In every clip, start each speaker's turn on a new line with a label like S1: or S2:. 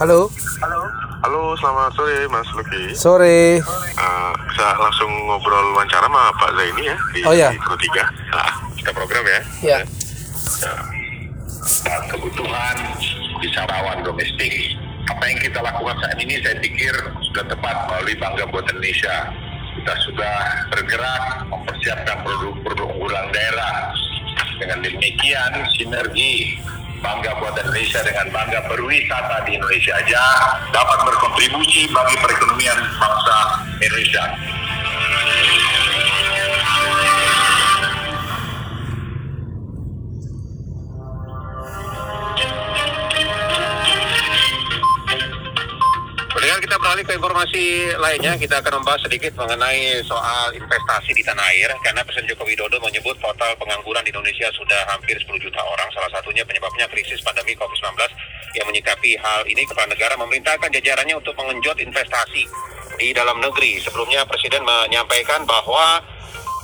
S1: Halo.
S2: Halo, selamat sore Mas Luki.
S1: Sore.
S2: Uh, bisa langsung ngobrol wawancara sama Pak Zaini ya di,
S1: Oh, ya.
S2: Pro 3. Nah, kita program ya.
S1: Ya.
S3: dan kebutuhan wisatawan domestik. Apa yang kita lakukan saat ini saya pikir sudah tepat melalui Bangga Buatan Indonesia. Kita sudah bergerak mempersiapkan produk-produk unggulan daerah. Dengan demikian sinergi Bangga Buatan Indonesia dengan Bangga Berwisata di Indonesia aja dapat berkontribusi bagi perekonomian bangsa Indonesia.
S4: Beralih ke informasi lainnya, kita akan membahas sedikit mengenai soal investasi di tanah air, karena Presiden Joko Widodo menyebut total pengangguran di Indonesia sudah hampir 10 juta orang, salah satunya penyebabnya krisis pandemi COVID-19 yang menyikapi hal ini kepala negara memerintahkan jajarannya untuk mengenjot investasi di dalam negeri. Sebelumnya Presiden menyampaikan bahwa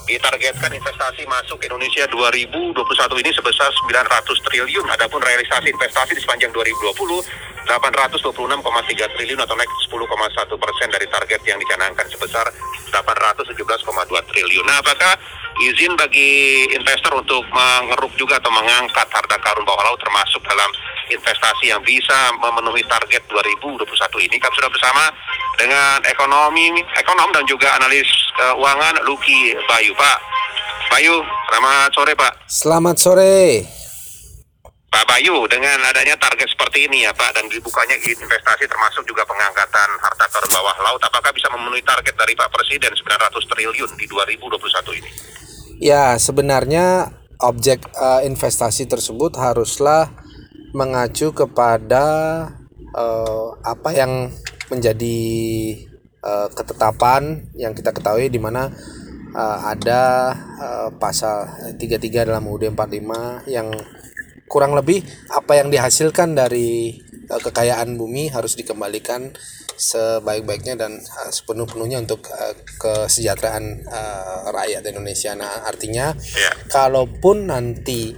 S4: ditargetkan investasi masuk Indonesia 2021 ini sebesar 900 triliun. Adapun realisasi investasi di sepanjang 2020 826,3 triliun atau naik 10,1 persen dari target yang dicanangkan sebesar 817,2 triliun. Nah, apakah izin bagi investor untuk mengeruk juga atau mengangkat harta karun bawah laut termasuk dalam investasi yang bisa memenuhi target 2021 ini? Kami sudah bersama dengan ekonomi, ekonom dan juga analis keuangan Luki Bayu. Pak Bayu, selamat sore Pak.
S1: Selamat sore.
S4: Pak Bayu, dengan adanya target seperti ini ya Pak, dan dibukanya investasi termasuk juga pengangkatan harta karun bawah laut, apakah bisa memenuhi target dari Pak Presiden 900 triliun di 2021 ini?
S1: Ya, sebenarnya objek eh, investasi tersebut haruslah mengacu kepada eh, apa yang menjadi eh, ketetapan yang kita ketahui di mana eh, ada eh, pasal 33 dalam UUD 45 yang kurang lebih apa yang dihasilkan dari eh, kekayaan bumi harus dikembalikan sebaik-baiknya dan eh, sepenuh-penuhnya untuk eh, kesejahteraan eh, rakyat Indonesia. Nah, artinya
S4: Ya.
S1: kalaupun nanti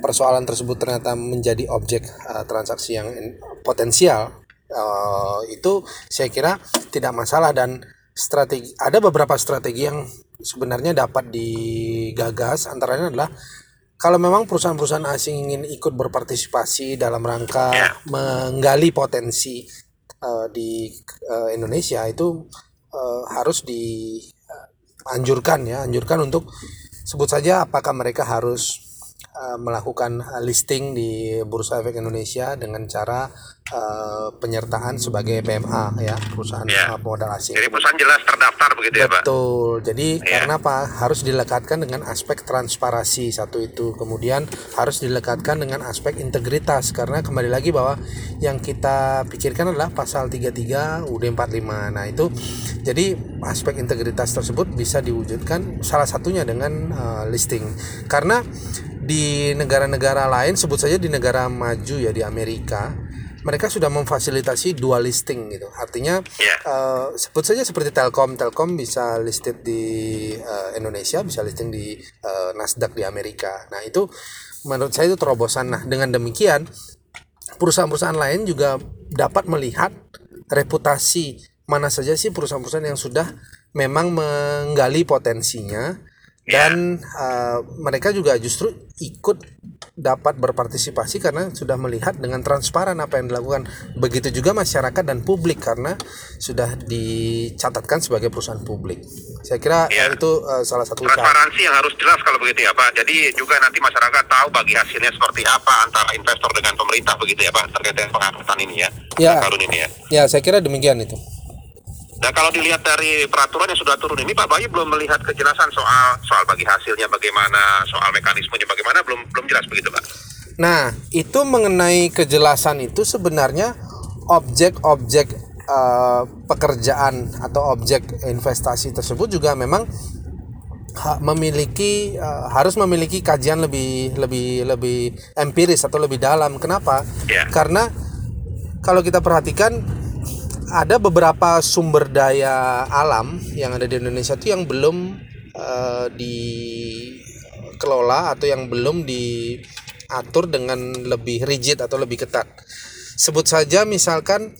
S1: persoalan tersebut ternyata menjadi objek eh, transaksi yang in- potensial eh, itu saya kira tidak masalah dan strategi ada beberapa strategi yang sebenarnya dapat digagas antaranya adalah kalau memang perusahaan-perusahaan asing ingin ikut berpartisipasi dalam rangka
S4: Ya.
S1: menggali potensi eh, di eh, Indonesia itu eh, harus dianjurkan ya, anjurkan untuk sebut saja apakah mereka harus eh, melakukan eh, listing di Bursa Efek Indonesia dengan cara eh, penyertaan sebagai PMA ya, perusahaan
S4: Ya.
S1: eh, modal asing.
S4: Jadi perusahaan jelas terdaftar begitu ya Pak?
S1: Betul. Jadi
S4: Ya.
S1: karena apa? Harus dilekatkan dengan aspek transparasi satu itu. Kemudian harus dilekatkan dengan aspek integritas karena kembali lagi bahwa yang kita pikirkan adalah pasal 33 UUD 45. Nah, itu jadi aspek integritas tersebut bisa diwujudkan salah satunya dengan uh, listing. Karena di negara-negara lain sebut saja di negara maju ya di Amerika mereka sudah memfasilitasi dual listing gitu. Artinya
S4: Ya.
S1: eh, sebut saja seperti Telkom, Telkom bisa listed di eh, Indonesia, bisa listing di eh, Nasdaq di Amerika. Nah itu menurut saya itu terobosan. Nah dengan demikian perusahaan-perusahaan lain juga dapat melihat reputasi mana saja sih perusahaan-perusahaan yang sudah memang menggali potensinya dan eh, mereka juga justru ikut dapat berpartisipasi karena sudah melihat dengan transparan apa yang dilakukan begitu juga masyarakat dan publik karena sudah dicatatkan sebagai perusahaan publik saya kira eh, itu eh, salah satu cara
S4: Transparansi yang harus jelas kalau begitu ya Pak. Jadi juga nanti masyarakat tahu bagi hasilnya seperti apa antara investor dengan pemerintah begitu ya Pak terkait dengan pengangkutan ini ya.
S1: Ya.
S4: Ini ya.
S1: ya saya kira demikian itu
S4: Nah kalau dilihat dari peraturan yang sudah turun ini Pak Bayu belum melihat kejelasan soal soal bagi hasilnya bagaimana, soal mekanismenya bagaimana belum belum jelas begitu Pak.
S1: Nah, itu mengenai kejelasan itu sebenarnya objek-objek eh, pekerjaan atau objek investasi tersebut juga memang ha- memiliki eh, harus memiliki kajian lebih lebih lebih empiris atau lebih dalam. Kenapa?
S4: Ya.
S1: Karena kalau kita perhatikan ada beberapa sumber daya alam yang ada di Indonesia itu yang belum eh, dikelola atau yang belum diatur dengan lebih rigid atau lebih ketat. sebut saja misalkan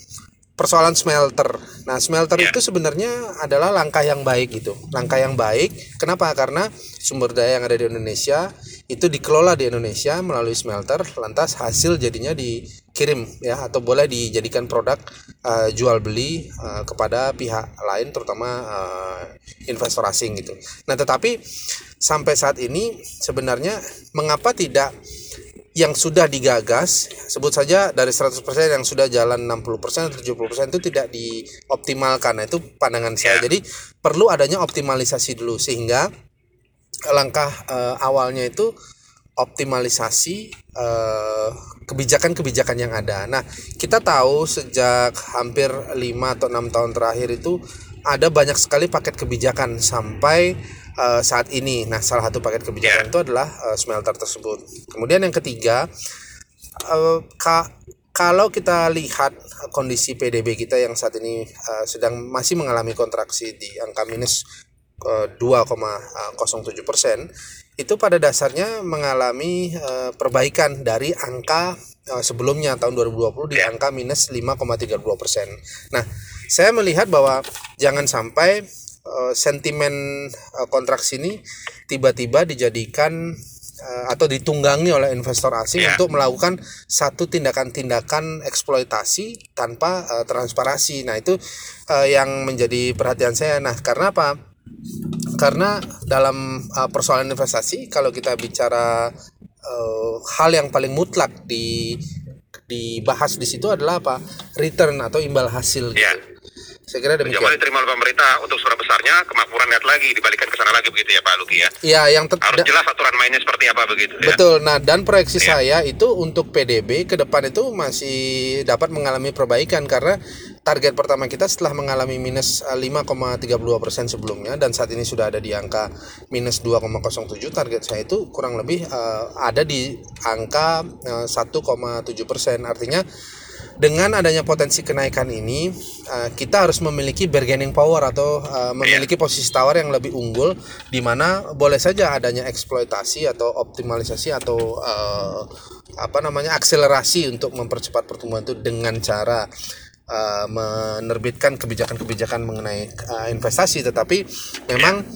S1: persoalan smelter. Nah, smelter
S4: Ya.
S1: itu sebenarnya adalah langkah yang baik gitu. Langkah yang baik. Kenapa? Karena sumber daya yang ada di Indonesia itu dikelola di Indonesia melalui smelter, lantas hasil jadinya dikirim ya atau boleh dijadikan produk eh, jual beli eh, kepada pihak lain terutama eh, investor asing gitu. Nah, tetapi sampai saat ini sebenarnya mengapa tidak yang sudah digagas sebut saja dari 100% yang sudah jalan 60% atau 70% itu tidak dioptimalkan. Nah, itu pandangan saya.
S4: Ya.
S1: Jadi perlu adanya optimalisasi dulu sehingga langkah eh, awalnya itu optimalisasi eh, kebijakan-kebijakan yang ada. Nah, kita tahu sejak hampir 5 atau 6 tahun terakhir itu ada banyak sekali paket kebijakan sampai eh, saat ini. Nah, salah satu paket kebijakan itu adalah eh, smelter tersebut. Kemudian yang ketiga, eh, ka- kalau kita lihat kondisi PDB kita yang saat ini eh, sedang masih mengalami kontraksi di angka minus 2,07 persen, itu pada dasarnya mengalami eh, perbaikan dari angka eh, sebelumnya tahun 2020 di angka minus 5,32 persen. Nah, saya melihat bahwa jangan sampai eh, sentimen eh, kontraksi ini tiba-tiba dijadikan eh, atau ditunggangi oleh investor asing
S4: Ya.
S1: untuk melakukan satu tindakan-tindakan eksploitasi tanpa eh, transparansi. Nah, itu eh, yang menjadi perhatian saya. Nah, karena apa? Karena dalam uh, persoalan investasi kalau kita bicara uh, hal yang paling mutlak di dibahas di situ adalah apa? return atau imbal hasil gitu.
S4: Ya.
S1: Saya kira
S4: Jangan
S1: demikian.
S4: diterima oleh pemerintah untuk surat besarnya, kemakmuran lihat lagi, dibalikan ke sana lagi begitu ya Pak Luki ya.
S1: Ya, yang
S4: Harus jelas aturan mainnya seperti apa begitu ya.
S1: Betul. Nah, dan proyeksi
S4: Iya.
S1: saya itu untuk PDB ke depan itu masih dapat mengalami perbaikan karena target pertama kita setelah mengalami minus eh, 5,32% sebelumnya dan saat ini sudah ada di angka minus 2,07 target saya itu kurang lebih eh, ada di angka eh, 1,7%. Artinya dengan adanya potensi kenaikan ini eh, kita harus memiliki bargaining power atau eh, memiliki posisi tawar yang lebih unggul di mana boleh saja adanya eksploitasi atau optimalisasi atau eh, apa namanya akselerasi untuk mempercepat pertumbuhan itu dengan cara eh, menerbitkan kebijakan-kebijakan mengenai eh, investasi. Tetapi memang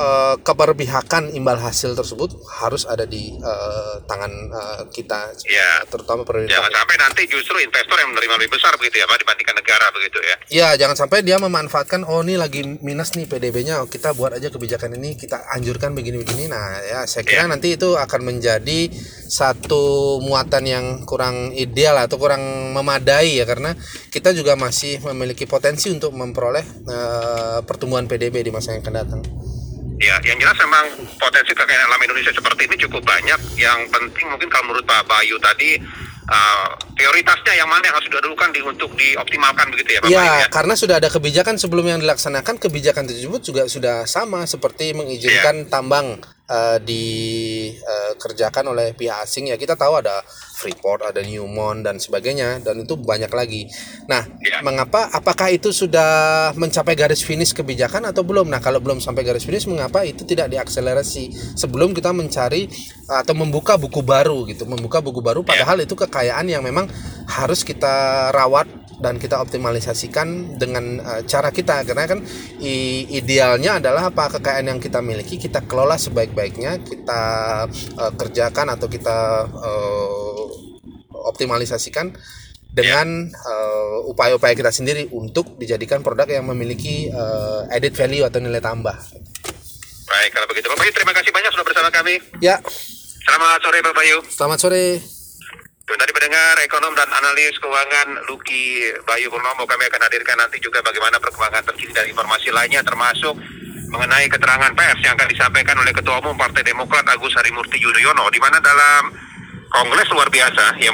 S1: eh, keberpihakan imbal hasil tersebut harus ada di eh, tangan eh, kita
S4: Ya.
S1: terutama pemerintah
S4: Jangan sampai nanti justru investor yang menerima lebih besar begitu ya Pak dibandingkan negara begitu ya.
S1: Ya, jangan sampai dia memanfaatkan oh ini lagi minus nih PDB-nya, oh, kita buat aja kebijakan ini, kita anjurkan begini-begini. Nah, ya saya kira
S4: Ya.
S1: nanti itu akan menjadi satu muatan yang kurang ideal atau kurang memadai ya karena kita juga masih memiliki potensi untuk memperoleh eh, pertumbuhan PDB di masa yang akan datang.
S4: Ya, yang jelas memang potensi kekayaan alam Indonesia seperti ini cukup banyak. Yang penting mungkin kalau menurut Pak Bayu tadi uh, prioritasnya yang mana yang harus didahulukan di, untuk dioptimalkan begitu ya Pak Bayu
S1: Ya,
S4: ya.
S1: karena sudah ada kebijakan sebelum yang dilaksanakan, kebijakan tersebut juga sudah sama seperti mengizinkan tambang eh, dikerjakan oleh pihak asing. Ya, kita tahu ada Freeport, ada Newmont dan sebagainya dan itu banyak lagi. Nah,
S4: Ya.
S1: mengapa apakah itu sudah mencapai garis finish kebijakan atau belum? Nah, kalau belum sampai garis finish mengapa itu tidak diakselerasi sebelum kita mencari atau membuka buku baru gitu, membuka buku baru padahal itu kekayaan yang memang harus kita rawat dan kita optimalisasikan dengan uh, cara kita karena kan i- idealnya adalah apa kekayaan yang kita miliki kita kelola sebaik-baiknya kita uh, kerjakan atau kita uh, optimalisasikan dengan uh, upaya-upaya kita sendiri untuk dijadikan produk yang memiliki uh, added value atau nilai tambah.
S4: Baik, kalau begitu Pak Bayu terima kasih banyak sudah bersama kami.
S1: Ya,
S4: Selamat sore Pak Bayu.
S1: selamat sore.
S4: Tuh, tadi pendengar ekonom dan analis keuangan Luki Bayu Purnomo kami akan hadirkan nanti juga bagaimana perkembangan terkini dan informasi lainnya termasuk mengenai keterangan pers yang akan disampaikan oleh Ketua Umum Partai Demokrat Agus Harimurti Yudhoyono di mana dalam kongres luar biasa yang